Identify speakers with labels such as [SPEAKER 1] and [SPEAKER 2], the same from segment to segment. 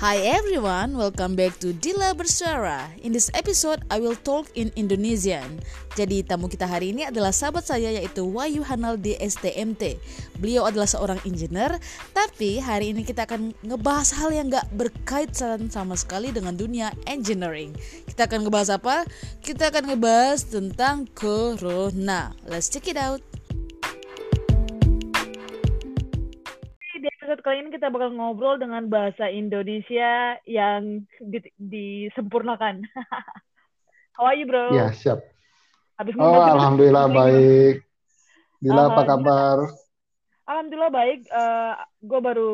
[SPEAKER 1] Hi everyone, welcome back to Dila Bersuara. In this episode, I will talk in Indonesian. Jadi tamu kita hari ini adalah sahabat saya yaitu Wayu Hanal di STMT. Beliau adalah seorang engineer, tapi hari ini kita akan ngebahas hal yang gak berkaitan sama sekali dengan dunia engineering. Kita akan ngebahas apa? Kita akan ngebahas tentang Corona. Let's check it out. Episode kali ini kita bakal ngobrol dengan bahasa Indonesia yang di, disempurnakan. How are you, bro?
[SPEAKER 2] Ya, siap. Habis oh, alhamdulillah baik. Dila, apa kabar?
[SPEAKER 1] Alhamdulillah baik. Uh, eh, gue baru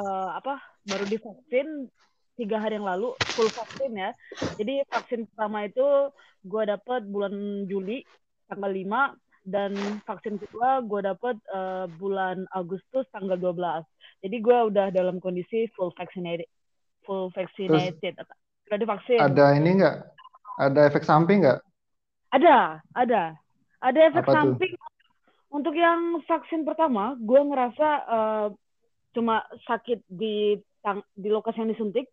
[SPEAKER 1] uh, apa? Baru divaksin tiga hari yang lalu full vaksin ya. Jadi vaksin pertama itu gue dapat bulan Juli tanggal 5 dan vaksin kedua gue dapet uh, bulan Agustus tanggal 12. Jadi gue udah dalam kondisi full vaccinated. Full vaccinated. Terus, udah divaksin.
[SPEAKER 2] Ada ini enggak? Ada efek samping enggak?
[SPEAKER 1] Ada, ada. Ada efek Apa samping. Tuh? Untuk yang vaksin pertama, gue ngerasa uh, cuma sakit di tang di lokasi yang disuntik.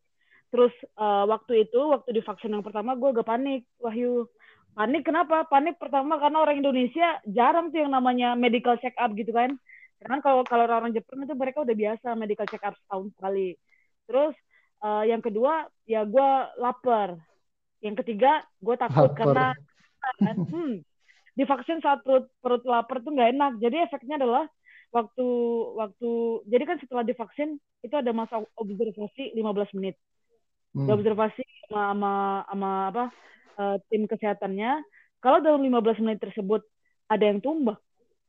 [SPEAKER 1] Terus uh, waktu itu, waktu di vaksin yang pertama, gue agak panik, Wahyu Panik kenapa? Panik pertama karena orang Indonesia jarang tuh yang namanya medical check up gitu kan. Karena kalau kalau orang Jepang itu mereka udah biasa medical check up setahun sekali. Terus uh, yang kedua ya gue lapar. Yang ketiga gue takut lapar. karena kan, hmm, divaksin saat perut perut lapar tuh nggak enak. Jadi efeknya adalah waktu waktu jadi kan setelah divaksin itu ada masa observasi 15 menit. Hmm. Observasi sama, sama sama apa uh, tim kesehatannya kalau dalam 15 menit tersebut ada yang tumbang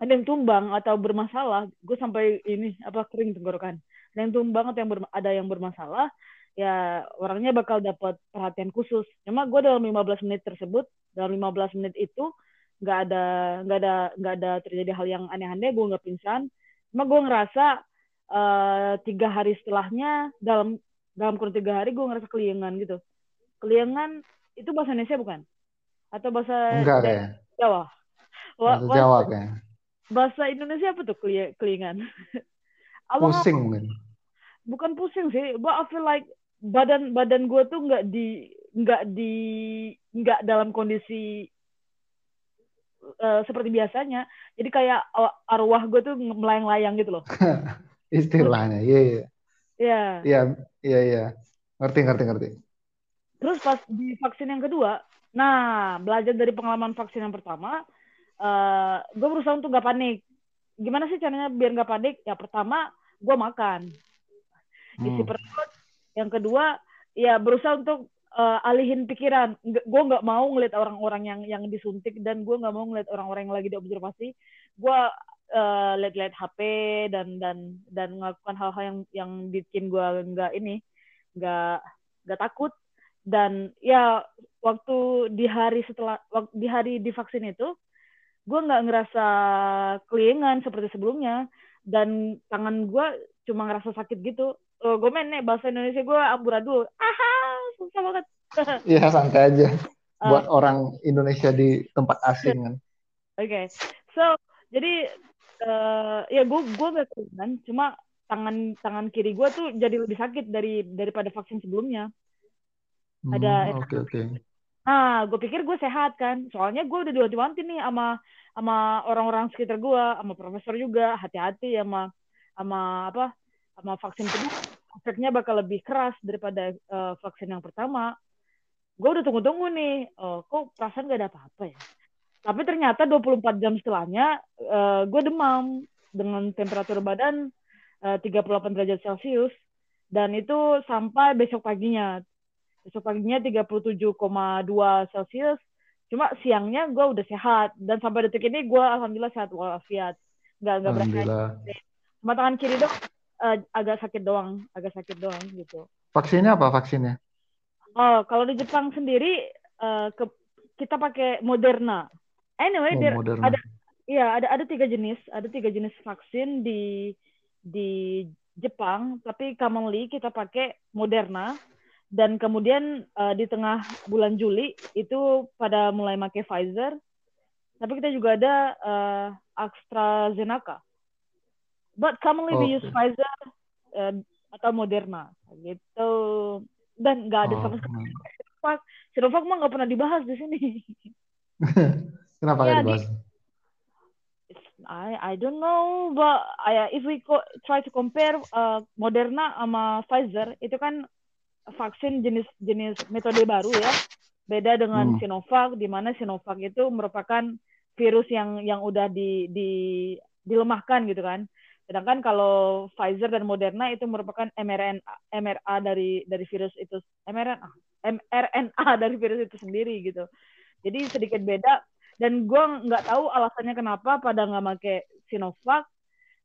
[SPEAKER 1] ada yang tumbang atau bermasalah gue sampai ini apa kering tenggorokan. Ada yang tumbang atau yang ada yang bermasalah ya orangnya bakal dapat perhatian khusus. Cuma gue dalam 15 menit tersebut dalam 15 menit itu nggak ada nggak ada nggak ada terjadi hal yang aneh-aneh gue nggak pingsan. Cuma gue ngerasa uh, tiga hari setelahnya dalam dalam kurun tiga hari gue ngerasa keliengan gitu. Keliengan itu bahasa Indonesia bukan? Atau bahasa
[SPEAKER 2] Enggak kayak.
[SPEAKER 1] Jawa?
[SPEAKER 2] Bahasa Jawa kayak.
[SPEAKER 1] Bahasa Indonesia apa tuh kelingan?
[SPEAKER 2] pusing mungkin.
[SPEAKER 1] Bukan pusing sih, but I feel like badan badan gue tuh nggak di nggak di nggak dalam kondisi uh, seperti biasanya. Jadi kayak arwah gue tuh melayang-layang gitu loh.
[SPEAKER 2] Istilahnya, iya iya.
[SPEAKER 1] Iya.
[SPEAKER 2] Iya, iya iya. Ngerti ngerti ngerti.
[SPEAKER 1] Terus pas di vaksin yang kedua, nah belajar dari pengalaman vaksin yang pertama, uh, gue berusaha untuk gak panik. Gimana sih caranya biar gak panik? Ya pertama, gue makan. Isi hmm. perut. Yang kedua, ya berusaha untuk uh, alihin pikiran. Gue nggak mau ngeliat orang-orang yang yang disuntik dan gue nggak mau ngeliat orang-orang yang lagi diobservasi. Gue uh, lihat-lihat HP dan dan dan melakukan hal-hal yang yang bikin gue nggak ini nggak nggak takut dan ya waktu di hari setelah waktu di hari divaksin itu gue nggak ngerasa kelingan seperti sebelumnya. Dan tangan gue cuma ngerasa sakit gitu. Oh, gue main nih bahasa Indonesia gue amburadul aha susah banget.
[SPEAKER 2] Iya santai aja. Buat uh, orang Indonesia di tempat asing kan.
[SPEAKER 1] Oke. Okay. so jadi uh, ya gue gue gak kelingan cuma tangan tangan kiri gue tuh jadi lebih sakit dari daripada vaksin sebelumnya
[SPEAKER 2] ada oke okay, oke. Okay.
[SPEAKER 1] Nah, gue pikir gue sehat kan. Soalnya gue udah diwanti-wanti nih sama sama orang-orang sekitar gue, sama profesor juga, hati-hati sama sama apa? sama vaksin kedua. Efeknya bakal lebih keras daripada uh, vaksin yang pertama. Gue udah tunggu-tunggu nih. Oh, kok perasaan gak ada apa-apa ya? Tapi ternyata 24 jam setelahnya uh, gue demam dengan temperatur badan uh, 38 derajat Celcius dan itu sampai besok paginya besok paginya 37,2 Celcius cuma siangnya gue udah sehat. Dan sampai detik ini gue alhamdulillah sehat walafiat. Nggak nggak berasa cuma tangan kiri dong uh, agak sakit doang agak sakit doang gitu.
[SPEAKER 2] Vaksinnya apa vaksinnya?
[SPEAKER 1] Oh kalau di Jepang sendiri uh, ke, kita pakai Moderna. Anyway oh, Moderna. ada Iya, ada ada tiga jenis, ada tiga jenis vaksin di di Jepang, tapi commonly kita pakai Moderna dan kemudian uh, di tengah bulan Juli itu pada mulai pakai Pfizer. Tapi kita juga ada uh, AstraZeneca. But commonly okay. we use Pfizer uh, atau Moderna gitu. Dan nggak ada oh, sama sekali. Sinovac Sinovac mah nggak pernah dibahas di sini.
[SPEAKER 2] Kenapa nggak ya, dibahas? Di,
[SPEAKER 1] I I don't know but I, if we co try to compare uh, Moderna sama Pfizer itu kan vaksin jenis jenis metode baru ya. Beda dengan hmm. Sinovac di mana Sinovac itu merupakan virus yang yang udah di, di dilemahkan gitu kan. Sedangkan kalau Pfizer dan Moderna itu merupakan mRNA mRNA dari dari virus itu mRNA mRNA dari virus itu sendiri gitu. Jadi sedikit beda dan gue nggak tahu alasannya kenapa pada nggak pakai Sinovac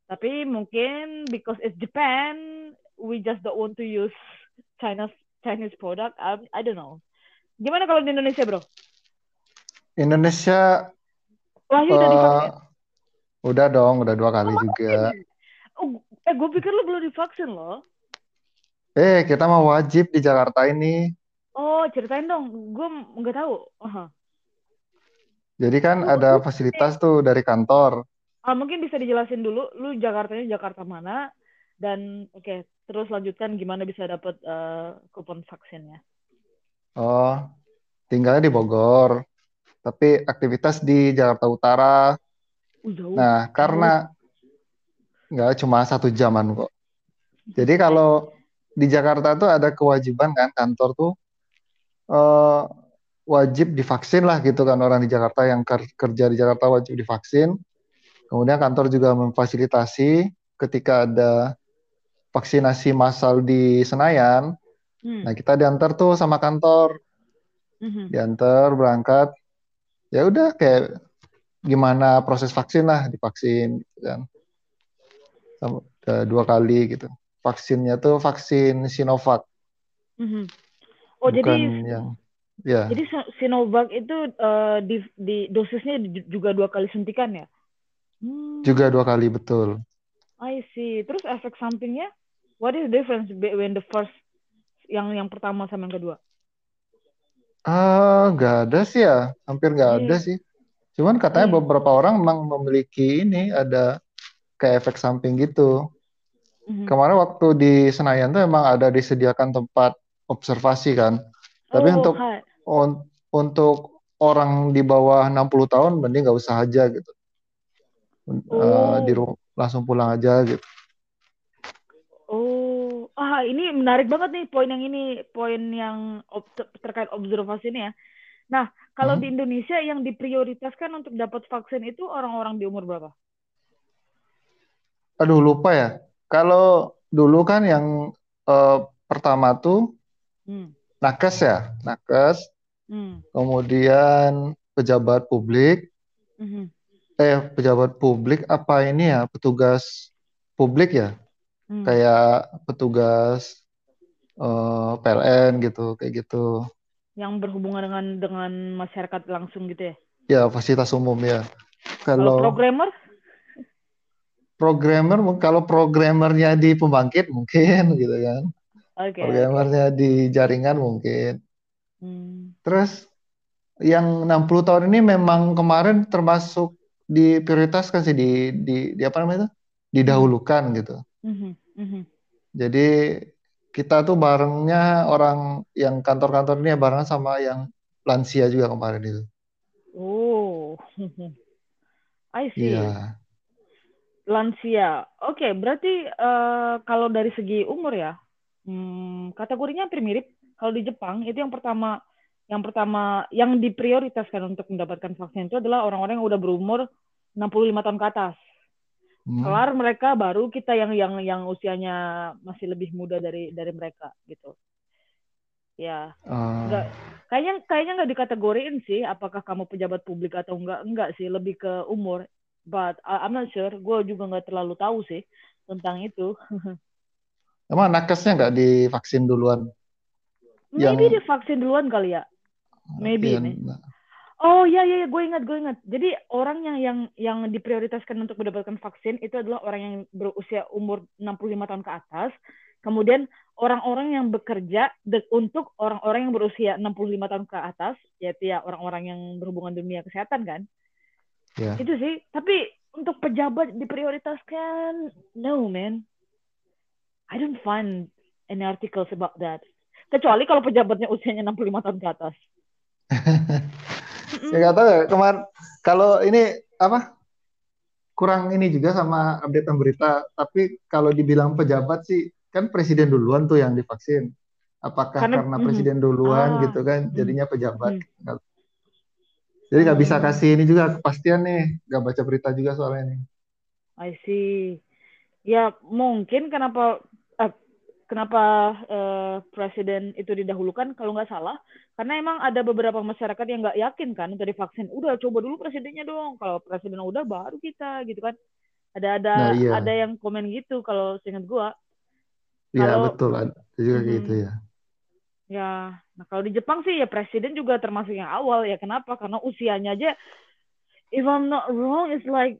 [SPEAKER 1] tapi mungkin because it's Japan we just don't want to use China's Chinese product I, I don't know. Gimana kalau di Indonesia bro?
[SPEAKER 2] Indonesia
[SPEAKER 1] Wahyu uh, udah divaksin.
[SPEAKER 2] udah dong udah dua kali oh, juga.
[SPEAKER 1] Oh, eh gue pikir lo belum divaksin loh.
[SPEAKER 2] Eh kita mau wajib di Jakarta ini.
[SPEAKER 1] Oh ceritain dong. Gue nggak tahu. Uh -huh.
[SPEAKER 2] Jadi kan lu, ada fasilitas tuh dari kantor.
[SPEAKER 1] Ah, mungkin bisa dijelasin dulu, lu Jakartanya Jakarta mana? Dan oke, okay, terus lanjutkan gimana bisa dapat uh, kupon vaksinnya.
[SPEAKER 2] Oh, tinggalnya di Bogor, tapi aktivitas di Jakarta Utara. Uh, jauh. Nah, karena nggak cuma satu jaman kok. Jadi kalau di Jakarta tuh ada kewajiban kan kantor tuh uh, wajib divaksin lah gitu kan orang di Jakarta yang kerja di Jakarta wajib divaksin. Kemudian kantor juga memfasilitasi ketika ada vaksinasi massal di Senayan. Hmm. Nah kita diantar tuh sama kantor, hmm. diantar berangkat. Ya udah kayak gimana proses vaksin lah divaksin gitu kan. dua kali gitu. Vaksinnya tuh vaksin Sinovac.
[SPEAKER 1] Hmm. Oh Bukan jadi yang Yeah. Jadi Sinovac itu uh, di, di dosisnya juga dua kali suntikan ya?
[SPEAKER 2] Hmm. Juga dua kali betul.
[SPEAKER 1] I see. Terus efek sampingnya? What is the difference between the first yang yang pertama sama yang kedua?
[SPEAKER 2] Ah, uh, nggak ada sih ya, hampir nggak yeah. ada sih. Cuman katanya yeah. beberapa orang memang memiliki ini ada kayak efek samping gitu. Mm-hmm. Kemarin waktu di Senayan tuh emang ada disediakan tempat observasi kan. Tapi oh, untuk un, untuk orang di bawah 60 tahun mending nggak usah aja gitu. Oh. Uh, di langsung pulang aja gitu.
[SPEAKER 1] Oh, ah ini menarik banget nih poin yang ini, poin yang ob terkait observasi ini ya. Nah, kalau hmm. di Indonesia yang diprioritaskan untuk dapat vaksin itu orang-orang di umur berapa?
[SPEAKER 2] Aduh lupa ya. Kalau dulu kan yang uh, pertama tuh hmm nakes ya, nakes. Hmm. Kemudian pejabat publik. Hmm. Eh, pejabat publik apa ini ya? Petugas publik ya? Hmm. Kayak petugas uh, eh, PLN gitu, kayak gitu.
[SPEAKER 1] Yang berhubungan dengan dengan masyarakat langsung gitu ya?
[SPEAKER 2] Ya, fasilitas umum ya.
[SPEAKER 1] Kalau, kalau programmer?
[SPEAKER 2] Programmer, kalau programmernya di pembangkit mungkin gitu kan. Okay, Programmernya okay. di jaringan mungkin. Hmm. Terus yang 60 tahun ini memang kemarin termasuk diprioritaskan sih di di, di apa namanya itu? Didahulukan hmm. gitu. Hmm. Hmm. Jadi kita tuh barengnya orang yang kantor-kantor ini barengan sama yang lansia juga kemarin itu.
[SPEAKER 1] Oh. I see. Yeah. Lansia. Oke, okay, berarti uh, kalau dari segi umur ya, Hmm, kategorinya hampir mirip. Kalau di Jepang itu yang pertama yang pertama yang diprioritaskan untuk mendapatkan vaksin itu adalah orang-orang yang udah berumur 65 tahun ke atas. Hmm. Kelar mereka baru kita yang yang yang usianya masih lebih muda dari dari mereka gitu. Ya. Uh. Enggak kayaknya kayaknya nggak dikategoriin sih apakah kamu pejabat publik atau enggak enggak sih lebih ke umur. But I'm not sure. Gue juga nggak terlalu tahu sih tentang itu.
[SPEAKER 2] Emang nakesnya nggak divaksin duluan?
[SPEAKER 1] Maybe yang... divaksin duluan kali ya. Maybe iya, nih. Oh iya iya, iya. gue ingat gue ingat. Jadi orang yang yang yang diprioritaskan untuk mendapatkan vaksin itu adalah orang yang berusia umur 65 tahun ke atas. Kemudian orang-orang yang bekerja untuk orang-orang yang berusia 65 tahun ke atas, yaitu ya orang-orang yang berhubungan dunia kesehatan kan. Yeah. Itu sih. Tapi untuk pejabat diprioritaskan, no man I don't find any articles about that. Kecuali kalau pejabatnya usianya 65 tahun ke atas.
[SPEAKER 2] ya nggak tahu ya. Kemarin kalau ini apa kurang ini juga sama update berita tapi kalau dibilang pejabat sih kan presiden duluan tuh yang divaksin. Apakah karena, karena presiden duluan ah, gitu kan jadinya pejabat. Mm. jadi nggak bisa kasih ini juga kepastian nih. Nggak baca berita juga soalnya nih.
[SPEAKER 1] I see. Ya mungkin kenapa kenapa uh, presiden itu didahulukan kalau nggak salah? Karena emang ada beberapa masyarakat yang nggak yakin kan untuk divaksin. Udah coba dulu presidennya dong. Kalau presiden udah baru kita gitu kan. Ada ada nah, iya. ada yang komen gitu kalau seingat gua.
[SPEAKER 2] Iya betul. Ada juga hmm, gitu ya
[SPEAKER 1] ya nah kalau di Jepang sih ya presiden juga termasuk yang awal ya. Kenapa? Karena usianya aja if I'm not wrong it's like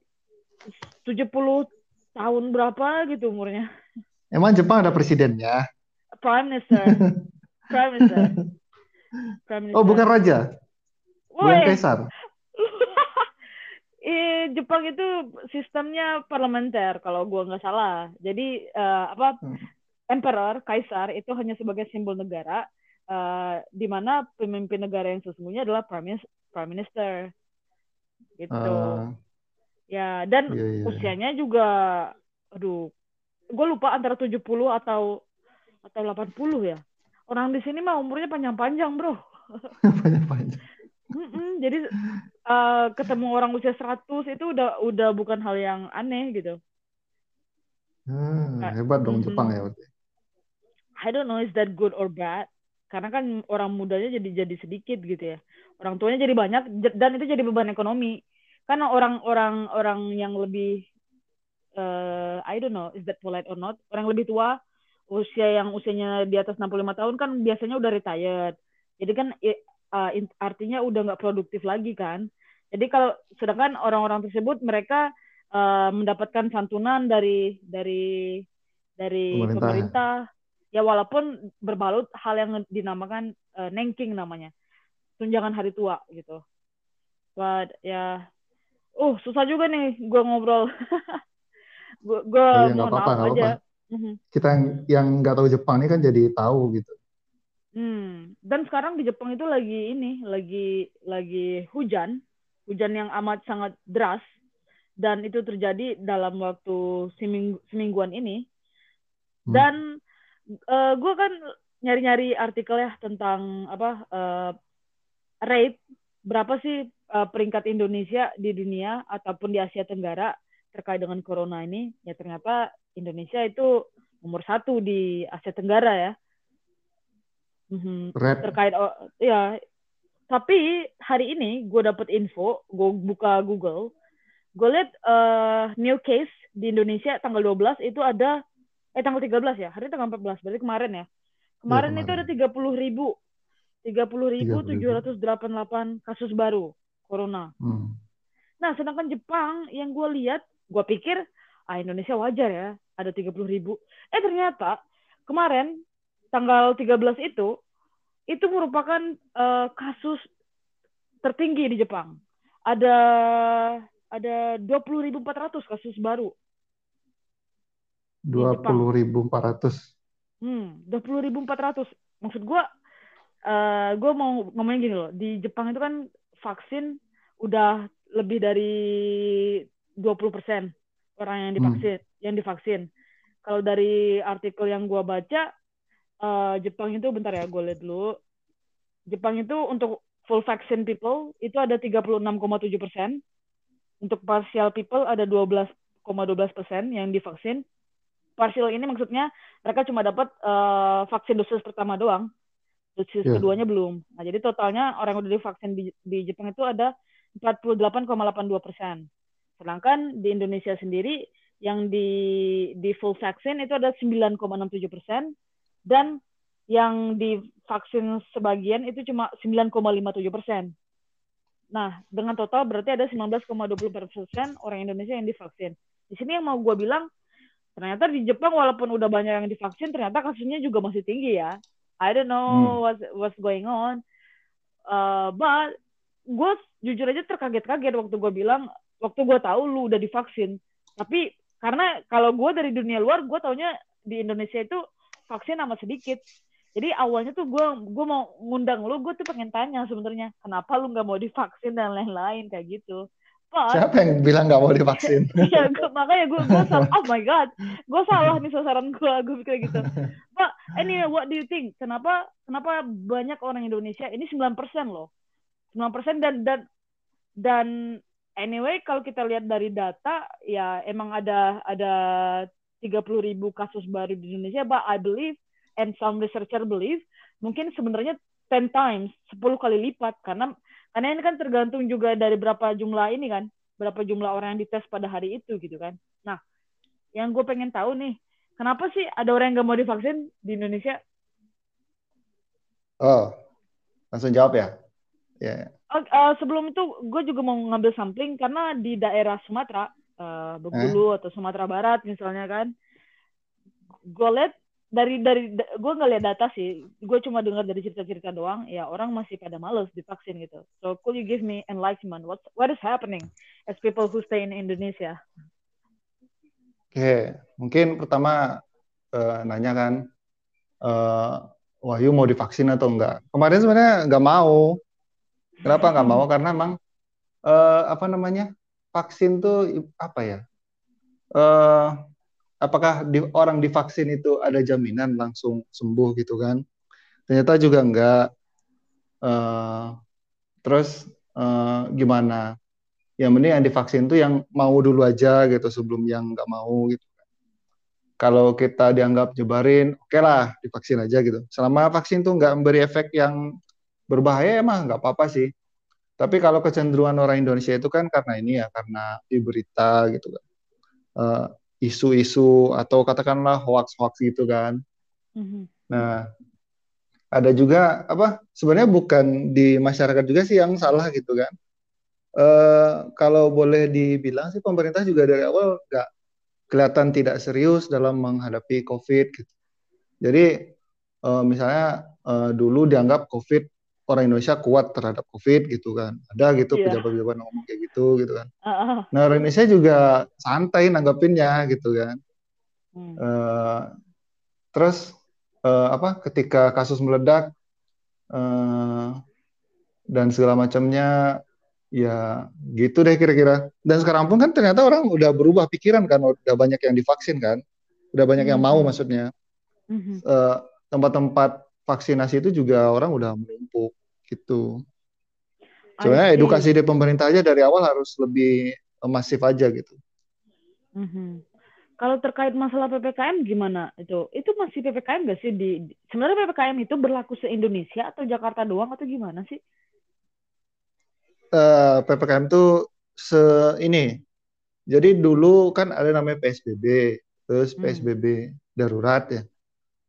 [SPEAKER 1] 70 tahun berapa gitu umurnya
[SPEAKER 2] Emang Jepang ada presidennya?
[SPEAKER 1] Prime Minister. Prime Minister.
[SPEAKER 2] Prime Minister. Oh, bukan raja. Bukan kaisar.
[SPEAKER 1] eh, Jepang itu sistemnya parlementer kalau gua nggak salah. Jadi uh, apa hmm. emperor, kaisar itu hanya sebagai simbol negara uh, di mana pemimpin negara yang sesungguhnya adalah prime prime minister. Gitu. Uh, ya, dan iya, iya. usianya juga aduh gue lupa antara 70 atau atau 80 ya. Orang di sini mah umurnya panjang-panjang, Bro. Panjang-panjang. mm -mm, jadi uh, ketemu orang usia 100 itu udah udah bukan hal yang aneh gitu.
[SPEAKER 2] Hmm, hebat dong mm -hmm. Jepang ya
[SPEAKER 1] I don't know is that good or bad. Karena kan orang mudanya jadi jadi sedikit gitu ya. Orang tuanya jadi banyak dan itu jadi beban ekonomi. Karena orang-orang orang yang lebih uh, I don't know is that polite or not? Orang lebih tua usia yang usianya di atas 65 tahun kan biasanya udah retired. Jadi kan uh, artinya udah nggak produktif lagi kan. Jadi kalau sedangkan orang-orang tersebut mereka uh, mendapatkan santunan dari dari dari pemerintah. pemerintah. Ya walaupun berbalut hal yang dinamakan uh, nengking namanya. Tunjangan hari tua gitu. But ya uh susah juga nih gue ngobrol gue gue oh,
[SPEAKER 2] ya, mau apa, aja apa. Mhm. kita yang yang nggak tahu Jepang ini kan jadi tahu gitu
[SPEAKER 1] hmm. dan sekarang di Jepang itu lagi ini lagi lagi hujan hujan yang amat sangat deras dan itu terjadi dalam waktu seminggu, semingguan ini hmm. dan uh, gue kan nyari-nyari artikel ya tentang apa uh, rate berapa sih uh, peringkat Indonesia di dunia ataupun di Asia Tenggara terkait dengan corona ini ya ternyata Indonesia itu nomor satu di Asia Tenggara ya mm-hmm. terkait oh, ya tapi hari ini gue dapet info gue buka Google gue lihat uh, new case di Indonesia tanggal 12 itu ada eh tanggal 13 ya hari tanggal 14 berarti kemarin ya kemarin, ya, kemarin. itu ada 30 ribu 30 ribu 788 kasus baru corona hmm. nah sedangkan Jepang yang gue lihat gue pikir ah Indonesia wajar ya ada 30 ribu. Eh ternyata kemarin tanggal 13 itu itu merupakan uh, kasus tertinggi di Jepang. Ada ada 20.400 kasus baru.
[SPEAKER 2] 20.400
[SPEAKER 1] hmm 20.400 maksud gue uh, gue mau ngomongin gini loh. Di Jepang itu kan vaksin udah lebih dari 20% orang yang divaksin hmm. yang divaksin. Kalau dari artikel yang gue baca uh, Jepang itu bentar ya gue lihat dulu. Jepang itu untuk full vaccine people itu ada 36,7 persen. Untuk partial people ada 12,12 persen yang divaksin. Partial ini maksudnya mereka cuma dapat uh, vaksin dosis pertama doang. Dosis yeah. keduanya belum. Nah, jadi totalnya orang yang udah divaksin di, di Jepang itu ada 48,82 persen. Sedangkan di Indonesia sendiri yang di di full vaksin itu ada 9,67 persen dan yang di vaksin sebagian itu cuma 9,57 persen. Nah, dengan total berarti ada 19,20 persen orang Indonesia yang divaksin. Di sini yang mau gue bilang, ternyata di Jepang walaupun udah banyak yang divaksin, ternyata kasusnya juga masih tinggi ya. I don't know hmm. what's what's going on. Uh, but gue jujur aja terkaget-kaget waktu gue bilang waktu gue tahu lu udah divaksin tapi karena kalau gue dari dunia luar gue taunya di Indonesia itu vaksin amat sedikit. Jadi awalnya tuh gue gue mau ngundang lu, gue tuh pengen tanya sebenarnya kenapa lu nggak mau divaksin dan lain-lain kayak gitu.
[SPEAKER 2] But, Siapa yang bilang nggak mau divaksin?
[SPEAKER 1] Iya, makanya gue gue salah. Oh my god, gue salah nih sasaran gue. Gue pikir gitu. But anyway, what do you think? Kenapa kenapa banyak orang Indonesia ini 9% loh, 9% dan dan dan anyway kalau kita lihat dari data ya emang ada ada 30 ribu kasus baru di Indonesia, but I believe and some researcher believe mungkin sebenarnya 10 times, 10 kali lipat karena karena ini kan tergantung juga dari berapa jumlah ini kan, berapa jumlah orang yang dites pada hari itu gitu kan. Nah, yang gue pengen tahu nih, kenapa sih ada orang yang gak mau divaksin di Indonesia?
[SPEAKER 2] Oh, langsung jawab ya?
[SPEAKER 1] Ya. Yeah. Uh, uh, sebelum itu, gue juga mau ngambil sampling karena di daerah Sumatera, uh, Bengkulu eh? atau Sumatera Barat misalnya kan, gue lihat dari dari gue nggak lihat data sih gue cuma dengar dari cerita-cerita doang ya orang masih pada males divaksin gitu so could you give me enlightenment what what is happening as people who stay in Indonesia
[SPEAKER 2] oke okay. mungkin pertama uh, nanya kan uh, Wahyu mau divaksin atau enggak kemarin sebenarnya nggak mau kenapa nggak mau karena emang uh, apa namanya vaksin tuh apa ya uh, apakah di, orang divaksin itu ada jaminan langsung sembuh gitu kan? Ternyata juga enggak. Uh, terus uh, gimana? Yang mending yang divaksin itu yang mau dulu aja gitu sebelum yang nggak mau gitu. Kalau kita dianggap jebarin, oke okay lah divaksin aja gitu. Selama vaksin tuh nggak memberi efek yang berbahaya emang nggak apa-apa sih. Tapi kalau kecenderungan orang Indonesia itu kan karena ini ya, karena di berita gitu kan. Uh, isu-isu atau katakanlah hoax-hoax gitu kan. Mm-hmm. Nah, ada juga apa? Sebenarnya bukan di masyarakat juga sih yang salah gitu kan. Uh, kalau boleh dibilang sih pemerintah juga dari awal nggak kelihatan tidak serius dalam menghadapi COVID. Gitu. Jadi uh, misalnya uh, dulu dianggap COVID orang Indonesia kuat terhadap COVID gitu kan. Ada gitu yeah. pejabat-pejabat ngomong kayak gitu gitu kan. Uh-uh. Nah orang Indonesia juga santai nanggapinnya gitu kan. Hmm. Uh, terus uh, apa? Ketika kasus meledak uh, dan segala macamnya, ya gitu deh kira-kira. Dan sekarang pun kan ternyata orang udah berubah pikiran kan, udah banyak yang divaksin kan, udah banyak hmm. yang mau maksudnya. Uh, tempat-tempat vaksinasi itu juga orang udah menumpuk gitu. Sebenarnya edukasi dari pemerintah aja dari awal harus lebih masif aja gitu.
[SPEAKER 1] Mm-hmm. Kalau terkait masalah ppkm gimana itu? Itu masih ppkm nggak sih di? Sebenarnya ppkm itu berlaku se Indonesia atau Jakarta doang atau gimana sih?
[SPEAKER 2] Uh, ppkm itu se ini. Jadi dulu kan ada namanya PSBB, terus hmm. PSBB darurat ya.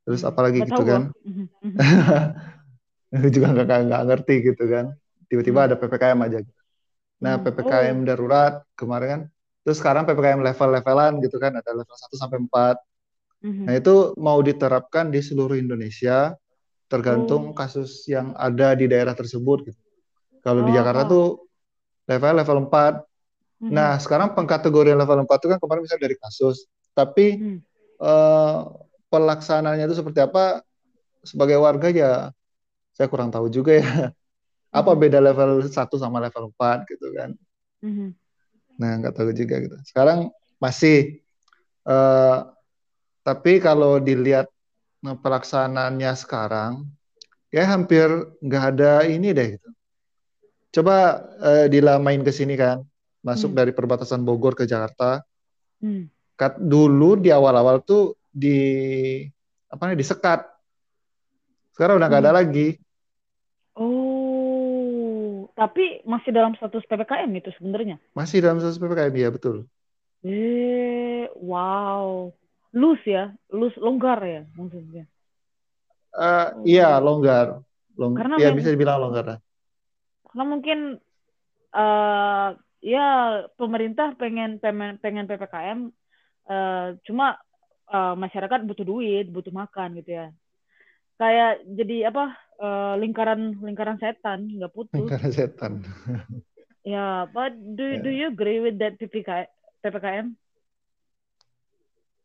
[SPEAKER 2] Terus hmm. apalagi gitu kan? juga nggak nggak ngerti gitu kan tiba-tiba hmm. ada ppkm aja nah hmm. ppkm oh. darurat kemarin kan terus sekarang ppkm level-levelan gitu kan ada level 1 sampai 4 hmm. nah itu mau diterapkan di seluruh Indonesia tergantung oh. kasus yang ada di daerah tersebut gitu kalau oh. di Jakarta tuh level level 4 hmm. nah sekarang pengkategorian level 4 itu kan kemarin misalnya dari kasus tapi hmm. uh, pelaksanaannya itu seperti apa sebagai warga ya saya kurang tahu juga ya apa hmm. beda level 1 sama level 4 gitu kan mm-hmm. nah nggak tahu juga gitu sekarang masih uh, tapi kalau dilihat pelaksanaannya sekarang ya hampir nggak ada ini deh gitu coba uh, Dila main ke sini kan masuk mm. dari perbatasan Bogor ke Jakarta mm. Kat, dulu di awal-awal tuh di apa nih disekat. Sekarang udah nggak mm. ada lagi.
[SPEAKER 1] Tapi masih dalam status ppkm itu sebenarnya?
[SPEAKER 2] Masih dalam status ppkm ya betul.
[SPEAKER 1] Eh wow. Lus ya? Lus longgar ya maksudnya?
[SPEAKER 2] Uh, oh. iya longgar. Long karena ya bisa dibilang longgar lah.
[SPEAKER 1] Karena mungkin uh, ya pemerintah pengen pengen pengen ppkm uh, cuma uh, masyarakat butuh duit butuh makan gitu ya kayak jadi apa uh, lingkaran lingkaran setan nggak putus
[SPEAKER 2] lingkaran setan
[SPEAKER 1] ya yeah, but do yeah. do you agree with that PPK, ppkm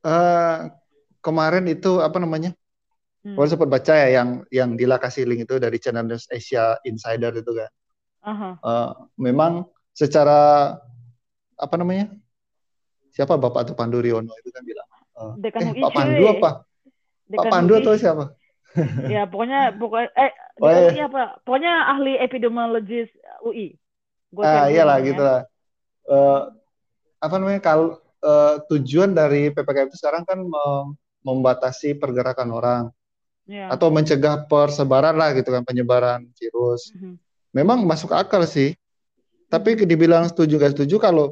[SPEAKER 2] uh, kemarin itu apa namanya? Hmm. Gue sempat baca ya yang yang Dila kasih link itu dari channel News Asia Insider itu kan. Uh-huh. Uh, memang secara apa namanya? Siapa Bapak tuh Pandu Riono itu kan bilang. Uh, eh Pak Pandu apa? Dekan Pak Pandu atau siapa?
[SPEAKER 1] ya pokoknya pokoknya eh oh, iya. apa? Pokoknya ahli epidemiologis UI.
[SPEAKER 2] Gua ah iyalah gitu lah. Uh, apa namanya kalau uh, tujuan dari ppkm itu sekarang kan membatasi pergerakan orang yeah. atau mencegah persebaran lah gitu kan penyebaran virus. Mm -hmm. Memang masuk akal sih. Tapi dibilang setuju gak setuju kalau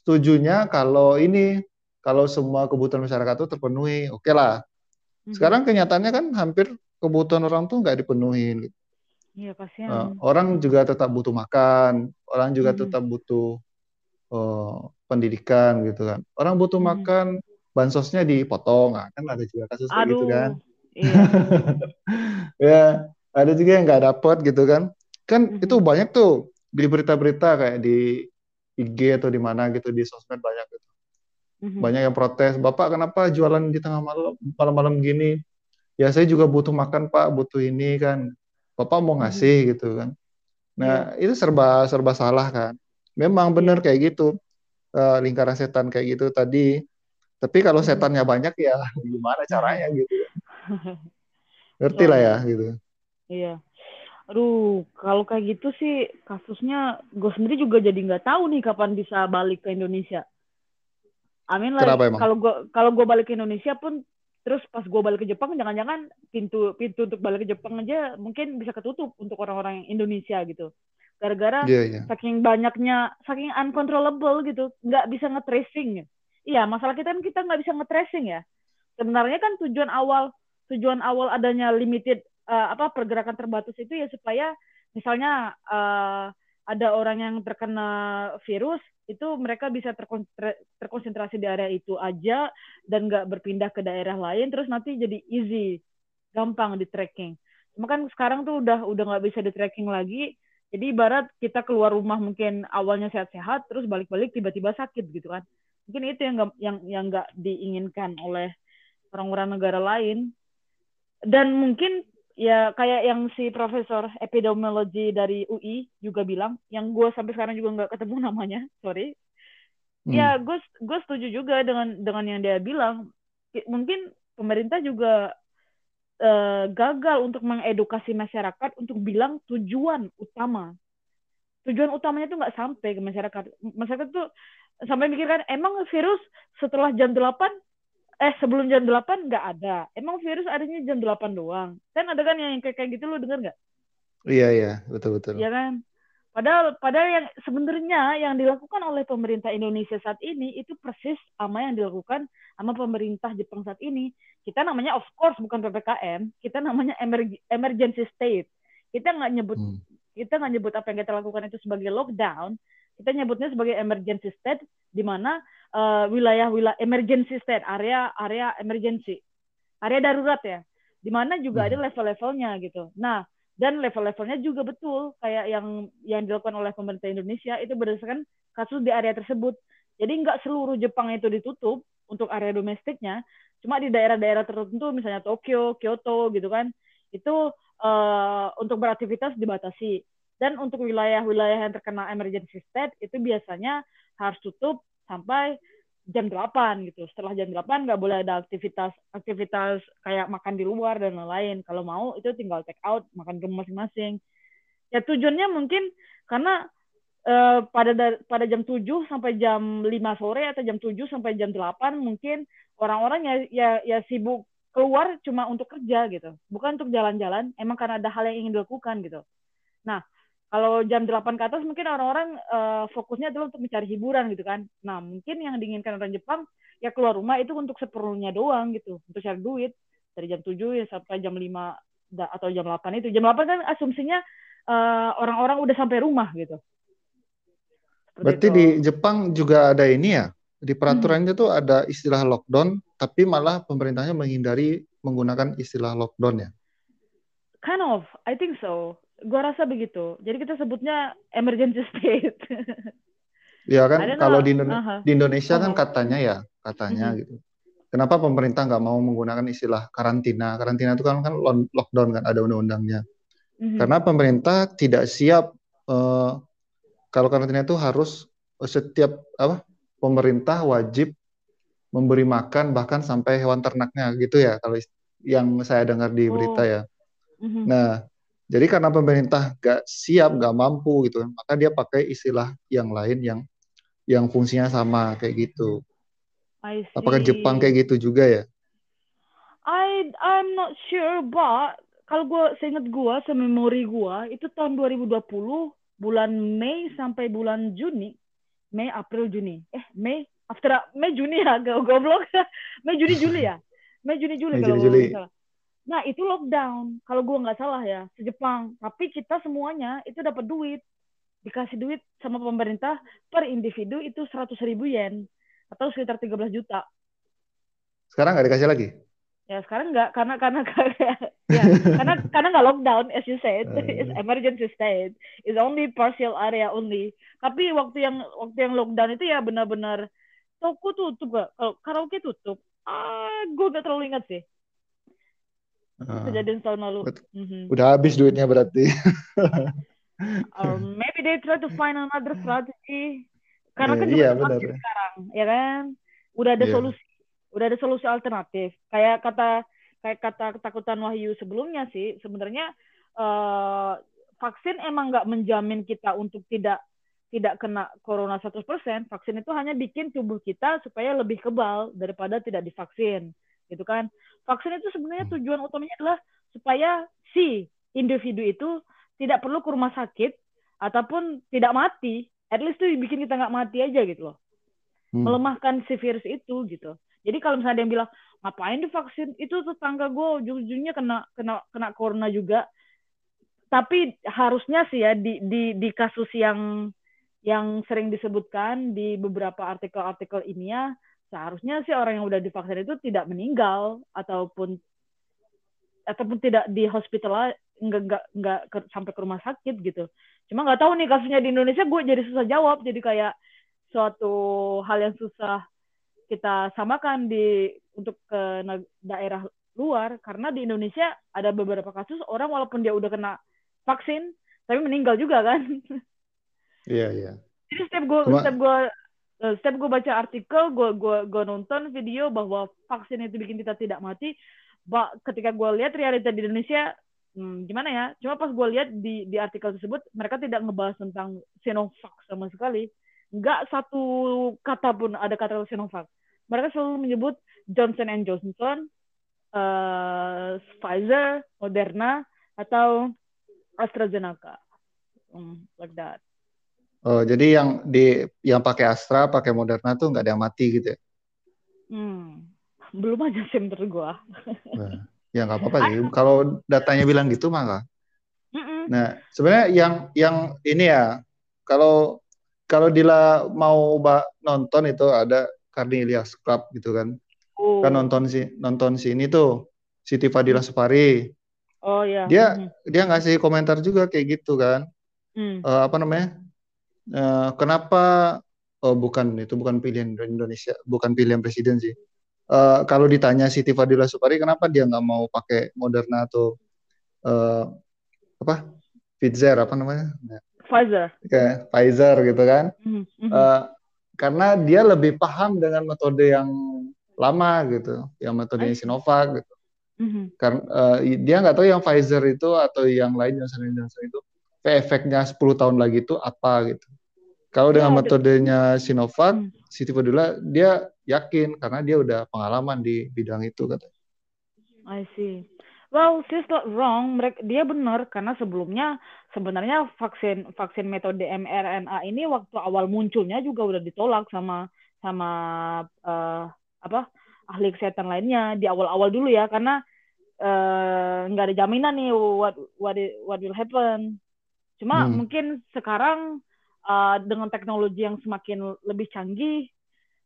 [SPEAKER 2] setujunya kalau ini kalau semua kebutuhan masyarakat itu terpenuhi, oke okay lah. Mm-hmm. Sekarang kenyataannya kan hampir kebutuhan orang tuh nggak dipenuhi. Gitu.
[SPEAKER 1] Iya kasihan. Uh,
[SPEAKER 2] orang juga tetap butuh makan, orang juga hmm. tetap butuh uh, pendidikan gitu kan. Orang butuh hmm. makan, bansosnya dipotong, nah, kan ada juga kasus kayak gitu kan. Iya. ya, ada juga yang nggak dapat gitu kan. Kan hmm. itu banyak tuh di berita-berita kayak di IG atau di mana gitu di sosmed banyak Hmm. Banyak yang protes, Bapak kenapa jualan di tengah malam malam-malam gini? Ya saya juga butuh makan Pak, butuh ini kan Bapak mau ngasih hmm. gitu kan. Nah, yeah. itu serba serba salah kan. Memang benar yeah. kayak gitu. Uh, lingkaran setan kayak gitu tadi. Tapi kalau hmm. setannya banyak ya gimana caranya gitu. Ngerti lah ya gitu.
[SPEAKER 1] Iya. Aduh, kalau kayak gitu sih kasusnya gue sendiri juga jadi nggak tahu nih kapan bisa balik ke Indonesia. Amin lah. Kalau gue kalau gue balik ke Indonesia pun terus pas gue balik ke Jepang jangan-jangan pintu pintu untuk balik ke Jepang aja mungkin bisa ketutup untuk orang-orang Indonesia gitu gara-gara yeah, yeah. saking banyaknya saking uncontrollable gitu nggak bisa nge-tracing iya masalah kita kan kita nggak bisa nge-tracing ya sebenarnya kan tujuan awal tujuan awal adanya limited uh, apa pergerakan terbatas itu ya supaya misalnya uh, ada orang yang terkena virus itu mereka bisa terkonsentrasi di area itu aja dan nggak berpindah ke daerah lain terus nanti jadi easy gampang di tracking. Cuma kan sekarang tuh udah udah nggak bisa di tracking lagi. Jadi ibarat kita keluar rumah mungkin awalnya sehat-sehat terus balik-balik tiba-tiba sakit gitu kan. Mungkin itu yang gak, yang yang nggak diinginkan oleh orang-orang negara lain. Dan mungkin ya kayak yang si profesor epidemiologi dari UI juga bilang yang gue sampai sekarang juga nggak ketemu namanya sorry. Hmm. ya gue gue setuju juga dengan dengan yang dia bilang. Mungkin pemerintah juga uh, gagal untuk mengedukasi masyarakat untuk bilang tujuan utama. Tujuan utamanya tuh nggak sampai ke masyarakat. Masyarakat tuh sampai mikirkan emang virus setelah jam 8 eh sebelum jam 8 nggak ada. Emang virus adanya jam 8 doang. Kan ada kan yang kayak kayak gitu lo denger nggak?
[SPEAKER 2] Iya iya, betul betul.
[SPEAKER 1] Iya kan? Padahal padahal yang sebenarnya yang dilakukan oleh pemerintah Indonesia saat ini itu persis sama yang dilakukan sama pemerintah Jepang saat ini. Kita namanya of course bukan PPKM, kita namanya emergency state. Kita nggak nyebut hmm. kita nggak nyebut apa yang kita lakukan itu sebagai lockdown, kita nyebutnya sebagai emergency state di mana uh, wilayah-wilayah emergency state, area area emergency, area darurat ya, di mana juga hmm. ada level-levelnya gitu. Nah, dan level-levelnya juga betul kayak yang yang dilakukan oleh pemerintah Indonesia itu berdasarkan kasus di area tersebut. Jadi nggak seluruh Jepang itu ditutup untuk area domestiknya, cuma di daerah-daerah tertentu misalnya Tokyo, Kyoto gitu kan, itu uh, untuk beraktivitas dibatasi. Dan untuk wilayah-wilayah yang terkena emergency state itu biasanya harus tutup sampai jam 8 gitu. Setelah jam 8 nggak boleh ada aktivitas aktivitas kayak makan di luar dan lain-lain. Kalau mau itu tinggal take out, makan ke masing-masing. Ya tujuannya mungkin karena uh, pada pada jam 7 sampai jam 5 sore atau jam 7 sampai jam 8 mungkin orang-orang ya ya ya sibuk keluar cuma untuk kerja gitu. Bukan untuk jalan-jalan, emang karena ada hal yang ingin dilakukan gitu. Nah, kalau jam 8 ke atas mungkin orang-orang uh, fokusnya adalah untuk mencari hiburan gitu kan. Nah, mungkin yang diinginkan orang Jepang ya keluar rumah itu untuk seperlunya doang gitu, untuk cari duit dari jam 7 ya sampai jam 5 atau jam 8 itu. Jam 8 kan asumsinya orang eh, orang-orang udah sampai rumah gitu.
[SPEAKER 2] Seperti Berarti itu. di Jepang juga ada ini ya? Di peraturannya hmm. tuh ada istilah lockdown, tapi malah pemerintahnya menghindari menggunakan istilah lockdown ya?
[SPEAKER 1] Kind of, I think so Gua rasa begitu. Jadi kita sebutnya emergency state.
[SPEAKER 2] Iya kan, kalau di, Indone uh -huh. di Indonesia uh -huh. kan katanya ya, katanya uh -huh. gitu. kenapa pemerintah nggak mau menggunakan istilah karantina? Karantina itu kan kan lockdown kan ada undang-undangnya. Mm-hmm. Karena pemerintah tidak siap uh, kalau karantina itu harus setiap apa pemerintah wajib memberi makan bahkan sampai hewan ternaknya gitu ya kalau yang saya dengar di berita oh. ya. Mm-hmm. Nah, jadi karena pemerintah nggak siap, nggak mampu gitu, maka dia pakai istilah yang lain yang yang fungsinya sama kayak gitu. Apakah Jepang kayak gitu juga ya?
[SPEAKER 1] I I'm not sure, but kalau gue seingat gue, sememori gue itu tahun 2020 bulan Mei sampai bulan Juni, Mei April Juni, eh Mei after Mei Juni ya, goblok, Mei Juni Juli ya, Mei Juni Juli kalau Juli. salah. Nah itu lockdown kalau gue nggak salah ya se Jepang. Tapi kita semuanya itu dapat duit, dikasih duit sama pemerintah per individu itu seratus ribu yen atau sekitar 13 juta.
[SPEAKER 2] Sekarang nggak dikasih lagi?
[SPEAKER 1] Ya sekarang nggak karena karena ya karena karena nggak lockdown as you said uh. it's emergency state it's only partial area only. Tapi waktu yang waktu yang lockdown itu ya benar-benar toko tutup gak kalau karaoke tutup. Ah gue gak terlalu ingat sih kejadian tahun lalu.
[SPEAKER 2] Mm-hmm. Udah habis duitnya berarti.
[SPEAKER 1] Or maybe they try to find another strategy. Karena yeah, kan iya, benar. sekarang, ya kan? Udah ada yeah. solusi, udah ada solusi alternatif. Kayak kata kayak kata ketakutan Wahyu sebelumnya sih, sebenarnya uh, vaksin emang nggak menjamin kita untuk tidak tidak kena corona 100%, vaksin itu hanya bikin tubuh kita supaya lebih kebal daripada tidak divaksin gitu kan. Vaksin itu sebenarnya hmm. tujuan utamanya adalah supaya si individu itu tidak perlu ke rumah sakit ataupun tidak mati. At least tuh bikin kita nggak mati aja gitu loh. Hmm. Melemahkan si virus itu gitu. Jadi kalau misalnya ada yang bilang ngapain divaksin itu tetangga gue ujung-ujungnya kena kena kena corona juga. Tapi harusnya sih ya di di di kasus yang yang sering disebutkan di beberapa artikel-artikel ini ya seharusnya sih orang yang udah divaksin itu tidak meninggal ataupun ataupun tidak di hospital nggak nggak nggak ke, sampai ke rumah sakit gitu. Cuma nggak tahu nih kasusnya di Indonesia gue jadi susah jawab. Jadi kayak suatu hal yang susah kita samakan di untuk ke daerah luar. Karena di Indonesia ada beberapa kasus orang walaupun dia udah kena vaksin tapi meninggal juga kan.
[SPEAKER 2] Iya yeah, iya. Yeah.
[SPEAKER 1] jadi setiap gue setiap gue Eh, setiap gue baca artikel, gue gue gue nonton video bahwa vaksin itu bikin kita tidak mati. Ba ketika gue lihat realita di Indonesia, hmm, gimana ya? Cuma pas gue lihat di di artikel tersebut, mereka tidak ngebahas tentang Sinovac sama sekali. Nggak satu kata pun ada kata Sinovac. Mereka selalu menyebut Johnson and Johnson, uh, Pfizer, Moderna, atau AstraZeneca, um, like that.
[SPEAKER 2] Oh, jadi yang di yang pakai Astra, pakai Moderna tuh nggak ada yang mati gitu ya?
[SPEAKER 1] Hmm, belum aja sih menurut gua.
[SPEAKER 2] Nah, ya nggak apa-apa sih. Kalau datanya bilang gitu mah Nah, sebenarnya yang yang ini ya, kalau kalau Dila mau nonton itu ada Carnelius Club gitu kan. Oh. Kan nonton si nonton si ini tuh Siti Fadila Supari.
[SPEAKER 1] Oh iya.
[SPEAKER 2] Dia hmm. dia ngasih komentar juga kayak gitu kan. Hmm. Uh, apa namanya? Uh, kenapa oh bukan itu bukan pilihan Indonesia, bukan pilihan presiden sih. Uh, kalau ditanya Siti Fadila Supari kenapa dia nggak mau pakai Moderna atau uh, apa Pfizer apa namanya?
[SPEAKER 1] Pfizer.
[SPEAKER 2] Kayak Pfizer gitu kan? Mm -hmm. uh, karena dia lebih paham dengan metode yang lama gitu, yang metode Sinovac gitu. Mm -hmm. Karena uh, dia nggak tahu yang Pfizer itu atau yang lain yang sering itu efeknya 10 tahun lagi itu apa gitu. Kalau dengan ya, metodenya Sinovac, hmm. Siti Fadila dia yakin karena dia udah pengalaman di bidang itu katanya.
[SPEAKER 1] I see. Well, she's not wrong. Mereka, dia benar karena sebelumnya sebenarnya vaksin vaksin metode mRNA ini waktu awal munculnya juga udah ditolak sama sama uh, apa ahli kesehatan lainnya di awal-awal dulu ya karena eh, nggak uh, ada jaminan nih what what what will happen. Cuma hmm. mungkin sekarang uh, dengan teknologi yang semakin lebih canggih,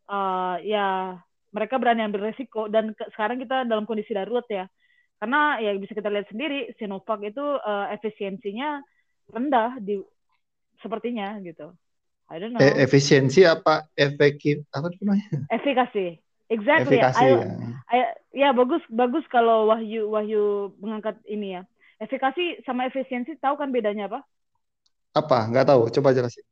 [SPEAKER 1] uh, ya mereka berani ambil resiko dan ke, sekarang kita dalam kondisi darurat ya. Karena ya bisa kita lihat sendiri Sinovac itu uh, efisiensinya rendah di sepertinya gitu. I don't know.
[SPEAKER 2] E efisiensi apa efektif apa namanya?
[SPEAKER 1] Efikasi. Exactly. Efikasi, I, ya. I, ya bagus bagus kalau Wahyu Wahyu mengangkat ini ya. Efikasi sama efisiensi tahu kan bedanya apa?
[SPEAKER 2] Apa? Nggak tahu. Coba jelasin.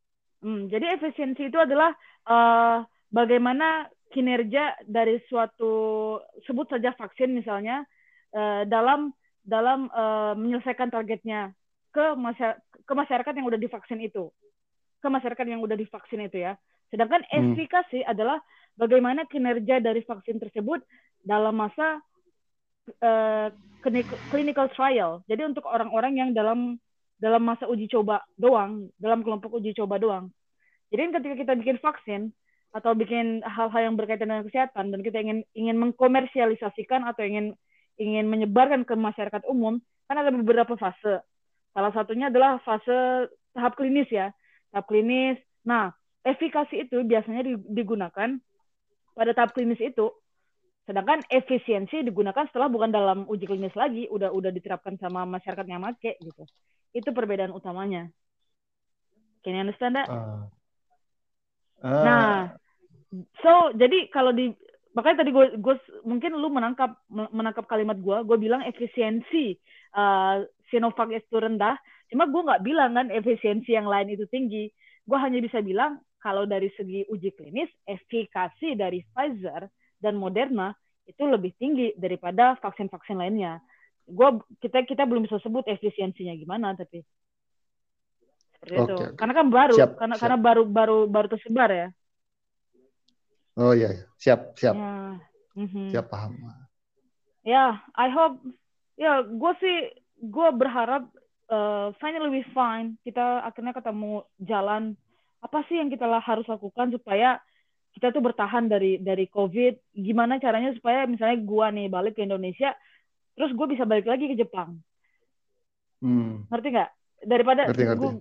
[SPEAKER 1] Hmm, jadi efisiensi itu adalah uh, bagaimana kinerja dari suatu sebut saja vaksin misalnya uh, dalam dalam uh, menyelesaikan targetnya ke masyarakat, ke masyarakat yang udah divaksin itu. Ke masyarakat yang udah divaksin itu ya. Sedangkan hmm. efikasi adalah bagaimana kinerja dari vaksin tersebut dalam masa uh, clinical trial. Jadi untuk orang-orang yang dalam dalam masa uji coba doang dalam kelompok uji coba doang. Jadi ketika kita bikin vaksin atau bikin hal-hal yang berkaitan dengan kesehatan dan kita ingin ingin mengkomersialisasikan atau ingin ingin menyebarkan ke masyarakat umum kan ada beberapa fase. Salah satunya adalah fase tahap klinis ya. Tahap klinis. Nah efikasi itu biasanya digunakan pada tahap klinis itu. Sedangkan efisiensi digunakan setelah bukan dalam uji klinis lagi udah udah diterapkan sama masyarakat yang make gitu itu perbedaan utamanya can you understand that? Uh. Uh. Nah, so jadi kalau di makanya tadi gue gue mungkin lu menangkap menangkap kalimat gue gue bilang efisiensi uh, Sinovac itu rendah cuma gue nggak bilang kan efisiensi yang lain itu tinggi gue hanya bisa bilang kalau dari segi uji klinis efikasi dari Pfizer dan Moderna itu lebih tinggi daripada vaksin-vaksin lainnya gue kita kita belum bisa sebut efisiensinya gimana tapi seperti okay, itu okay. karena kan baru siap, karena siap. karena baru baru baru tersebar ya
[SPEAKER 2] Oh iya, iya. siap, siap. Ya. Mm-hmm. Siap paham.
[SPEAKER 1] Ya, I hope. Ya, gue sih, gue berharap uh, finally we find kita akhirnya ketemu jalan apa sih yang kita lah harus lakukan supaya kita tuh bertahan dari dari COVID. Gimana caranya supaya misalnya gue nih balik ke Indonesia, terus gue bisa balik lagi ke Jepang. Hmm. Ngerti nggak? Daripada ngerti, ngerti. Gua,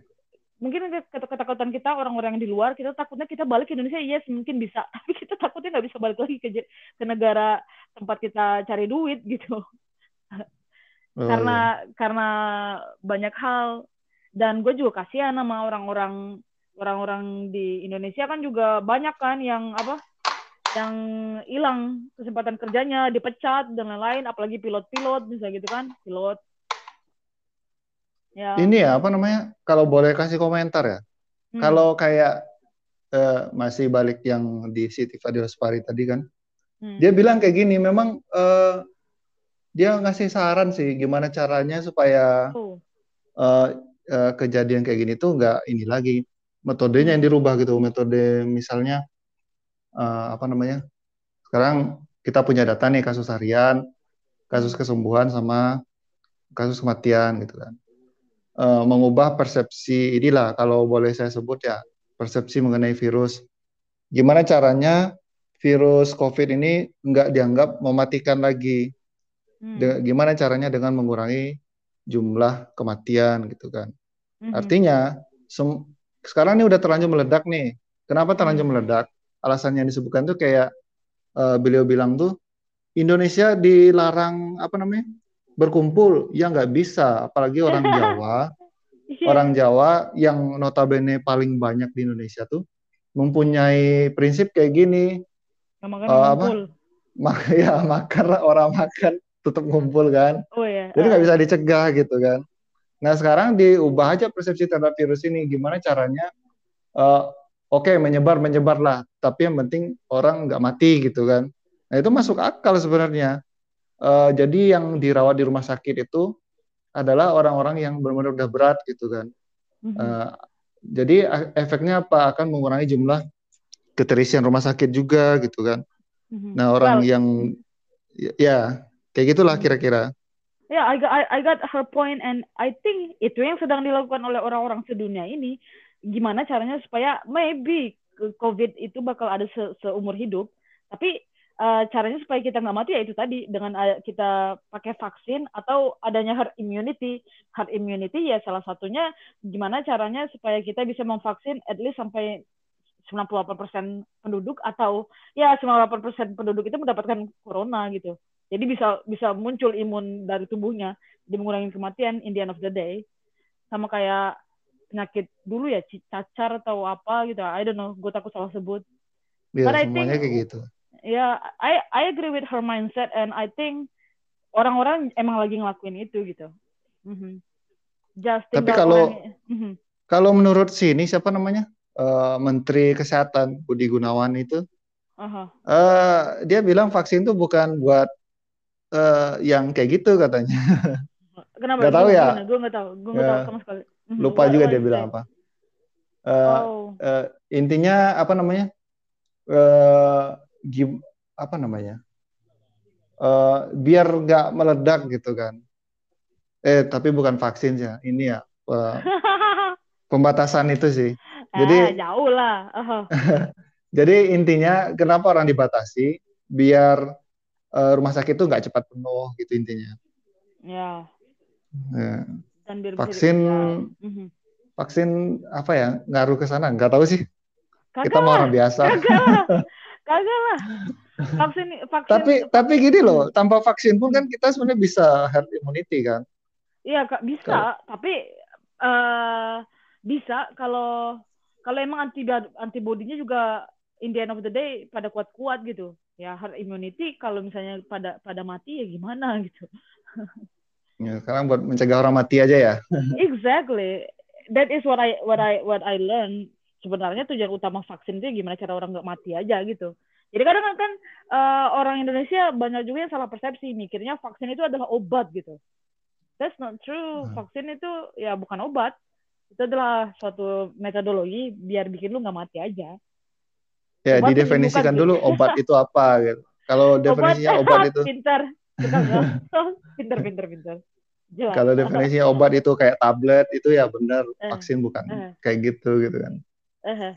[SPEAKER 1] mungkin ketakutan kita orang-orang yang di luar kita takutnya kita balik ke Indonesia yes mungkin bisa tapi kita takutnya nggak bisa balik lagi ke ke negara tempat kita cari duit gitu oh, karena iya. karena banyak hal dan gue juga kasihan sama orang-orang orang-orang di Indonesia kan juga banyak kan yang apa yang hilang kesempatan kerjanya dipecat dan lain-lain apalagi pilot-pilot bisa gitu kan pilot
[SPEAKER 2] Ya. Ini ya apa namanya? Kalau boleh kasih komentar ya. Hmm. Kalau kayak uh, masih balik yang di Siti Fadil Spari tadi kan, hmm. dia bilang kayak gini. Memang uh, dia ngasih saran sih gimana caranya supaya oh. uh, uh, kejadian kayak gini tuh nggak ini lagi metodenya yang dirubah gitu. Metode misalnya uh, apa namanya? Sekarang kita punya data nih kasus harian, kasus kesembuhan sama kasus kematian gitu kan uh, mengubah persepsi inilah kalau boleh saya sebut ya persepsi mengenai virus. Gimana caranya virus COVID ini nggak dianggap mematikan lagi? Hmm. De gimana caranya dengan mengurangi jumlah kematian gitu kan? Hmm. Artinya sekarang ini udah terlanjur meledak nih. Kenapa terlanjur hmm. meledak? Alasan yang disebutkan tuh kayak uh, beliau bilang tuh Indonesia dilarang apa namanya berkumpul. Ya nggak bisa. Apalagi orang Jawa. Orang Jawa yang notabene paling banyak di Indonesia tuh mempunyai prinsip kayak gini.
[SPEAKER 1] Makan uh, apa?
[SPEAKER 2] mak ya makan orang makan tutup ngumpul kan? Oh, iya. jadi nggak uh. bisa dicegah gitu kan? Nah sekarang diubah aja persepsi terhadap virus ini. Gimana caranya uh, oke okay, menyebar menyebar lah tapi yang penting orang nggak mati gitu kan nah itu masuk akal sebenarnya Uh, jadi yang dirawat di rumah sakit itu adalah orang-orang yang benar-benar udah berat gitu kan. Mm-hmm. Uh, jadi efeknya apa akan mengurangi jumlah keterisian rumah sakit juga gitu kan. Mm-hmm. Nah orang well, yang ya kayak gitulah mm-hmm. kira-kira.
[SPEAKER 1] Ya, yeah, I got I, I got her point and I think itu yang sedang dilakukan oleh orang-orang sedunia ini. Gimana caranya supaya maybe COVID itu bakal ada se seumur hidup, tapi uh, caranya supaya kita nggak mati ya itu tadi dengan uh, kita pakai vaksin atau adanya herd immunity. Herd immunity ya salah satunya gimana caranya supaya kita bisa memvaksin at least sampai 98% penduduk atau ya 98% penduduk itu mendapatkan corona gitu. Jadi bisa bisa muncul imun dari tubuhnya, jadi mengurangi kematian in the end of the day. Sama kayak penyakit dulu ya cacar atau apa gitu. I don't know, gue takut salah sebut.
[SPEAKER 2] Iya, semuanya think, kayak gitu
[SPEAKER 1] Ya, yeah, I I agree with her mindset and I think orang-orang emang lagi ngelakuin itu gitu. Mm-hmm.
[SPEAKER 2] Just Tapi kalau mm-hmm. kalau menurut sini siapa namanya uh, Menteri Kesehatan Budi Gunawan itu, uh-huh. uh, dia bilang vaksin itu bukan buat uh, yang kayak gitu katanya.
[SPEAKER 1] Kenapa? Gak
[SPEAKER 2] tahu ya.
[SPEAKER 1] Gue nggak tahu. Gue ya. tahu sama sekali.
[SPEAKER 2] Mm-hmm. Lupa juga dia bilang apa. Uh, oh. uh, intinya apa namanya? Uh, apa namanya? Uh, biar nggak meledak gitu kan. Eh tapi bukan vaksin ya, ini ya uh, pembatasan itu sih. Jadi
[SPEAKER 1] eh, jauh lah. Uh-huh.
[SPEAKER 2] jadi intinya kenapa orang dibatasi biar uh, rumah sakit itu nggak cepat penuh gitu intinya.
[SPEAKER 1] Ya.
[SPEAKER 2] ya. Dan vaksin uh-huh. vaksin apa ya ngaruh ke sana nggak tahu sih. Kagak Kita mau orang biasa.
[SPEAKER 1] Kagak Kagak lah. Vaksin, vaksin.
[SPEAKER 2] Tapi tapi gini loh, tanpa vaksin pun kan kita sebenarnya bisa herd immunity kan?
[SPEAKER 1] Iya kak bisa, kalo... tapi uh, bisa kalau kalau emang anti antibodinya juga in the end of the day pada kuat-kuat gitu. Ya herd immunity kalau misalnya pada pada mati ya gimana gitu.
[SPEAKER 2] Ya, sekarang buat mencegah orang mati aja ya.
[SPEAKER 1] exactly. That is what I what I what I learn sebenarnya tujuan utama vaksin itu gimana cara orang nggak mati aja gitu. Jadi kadang kan uh, orang Indonesia banyak juga yang salah persepsi mikirnya vaksin itu adalah obat gitu. That's not true. Hmm. Vaksin itu ya bukan obat. Itu adalah suatu metodologi biar bikin lu nggak mati aja.
[SPEAKER 2] Ya, obat didefinisikan dulu gitu. obat itu apa gitu. Kalau definisinya obat, obat itu
[SPEAKER 1] pintar. Pintar pintar pintar.
[SPEAKER 2] Kalau definisinya obat itu kayak tablet itu ya benar uh, vaksin bukan uh, kayak gitu gitu kan. Uh-huh.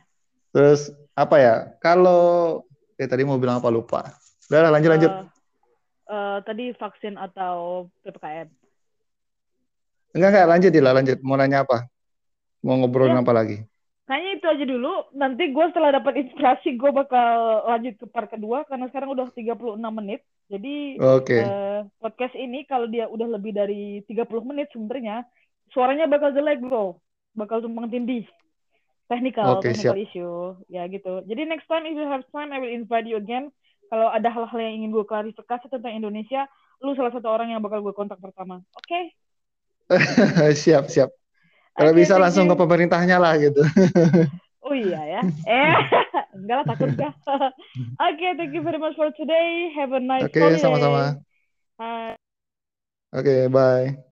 [SPEAKER 2] Terus apa ya? Kalau eh tadi mau bilang apa lupa. Udah lanjut uh, lanjut.
[SPEAKER 1] Uh, tadi vaksin atau ppkm?
[SPEAKER 2] Enggak enggak lanjut lah lanjut. Mau nanya apa? Mau ngobrolin ya. apa lagi?
[SPEAKER 1] Itu aja dulu. Nanti gue setelah dapat inspirasi gue bakal lanjut ke part kedua karena sekarang udah 36 menit. Jadi okay. uh, eh, podcast ini kalau dia udah lebih dari 30 menit sebenarnya suaranya bakal jelek bro. Bakal tumpang tindih technical okay, technical siap. issue ya gitu jadi next time if you have time I will invite you again kalau ada hal-hal yang ingin gue klarifikasi tentang Indonesia lu salah satu orang yang bakal gue kontak pertama oke okay?
[SPEAKER 2] siap siap kalau okay, bisa langsung you. ke pemerintahnya lah gitu.
[SPEAKER 1] Oh iya ya. Eh enggak lah takut gak oke okay, thank you very much for today. Have a nice
[SPEAKER 2] oke okay, sama-sama oke okay, bye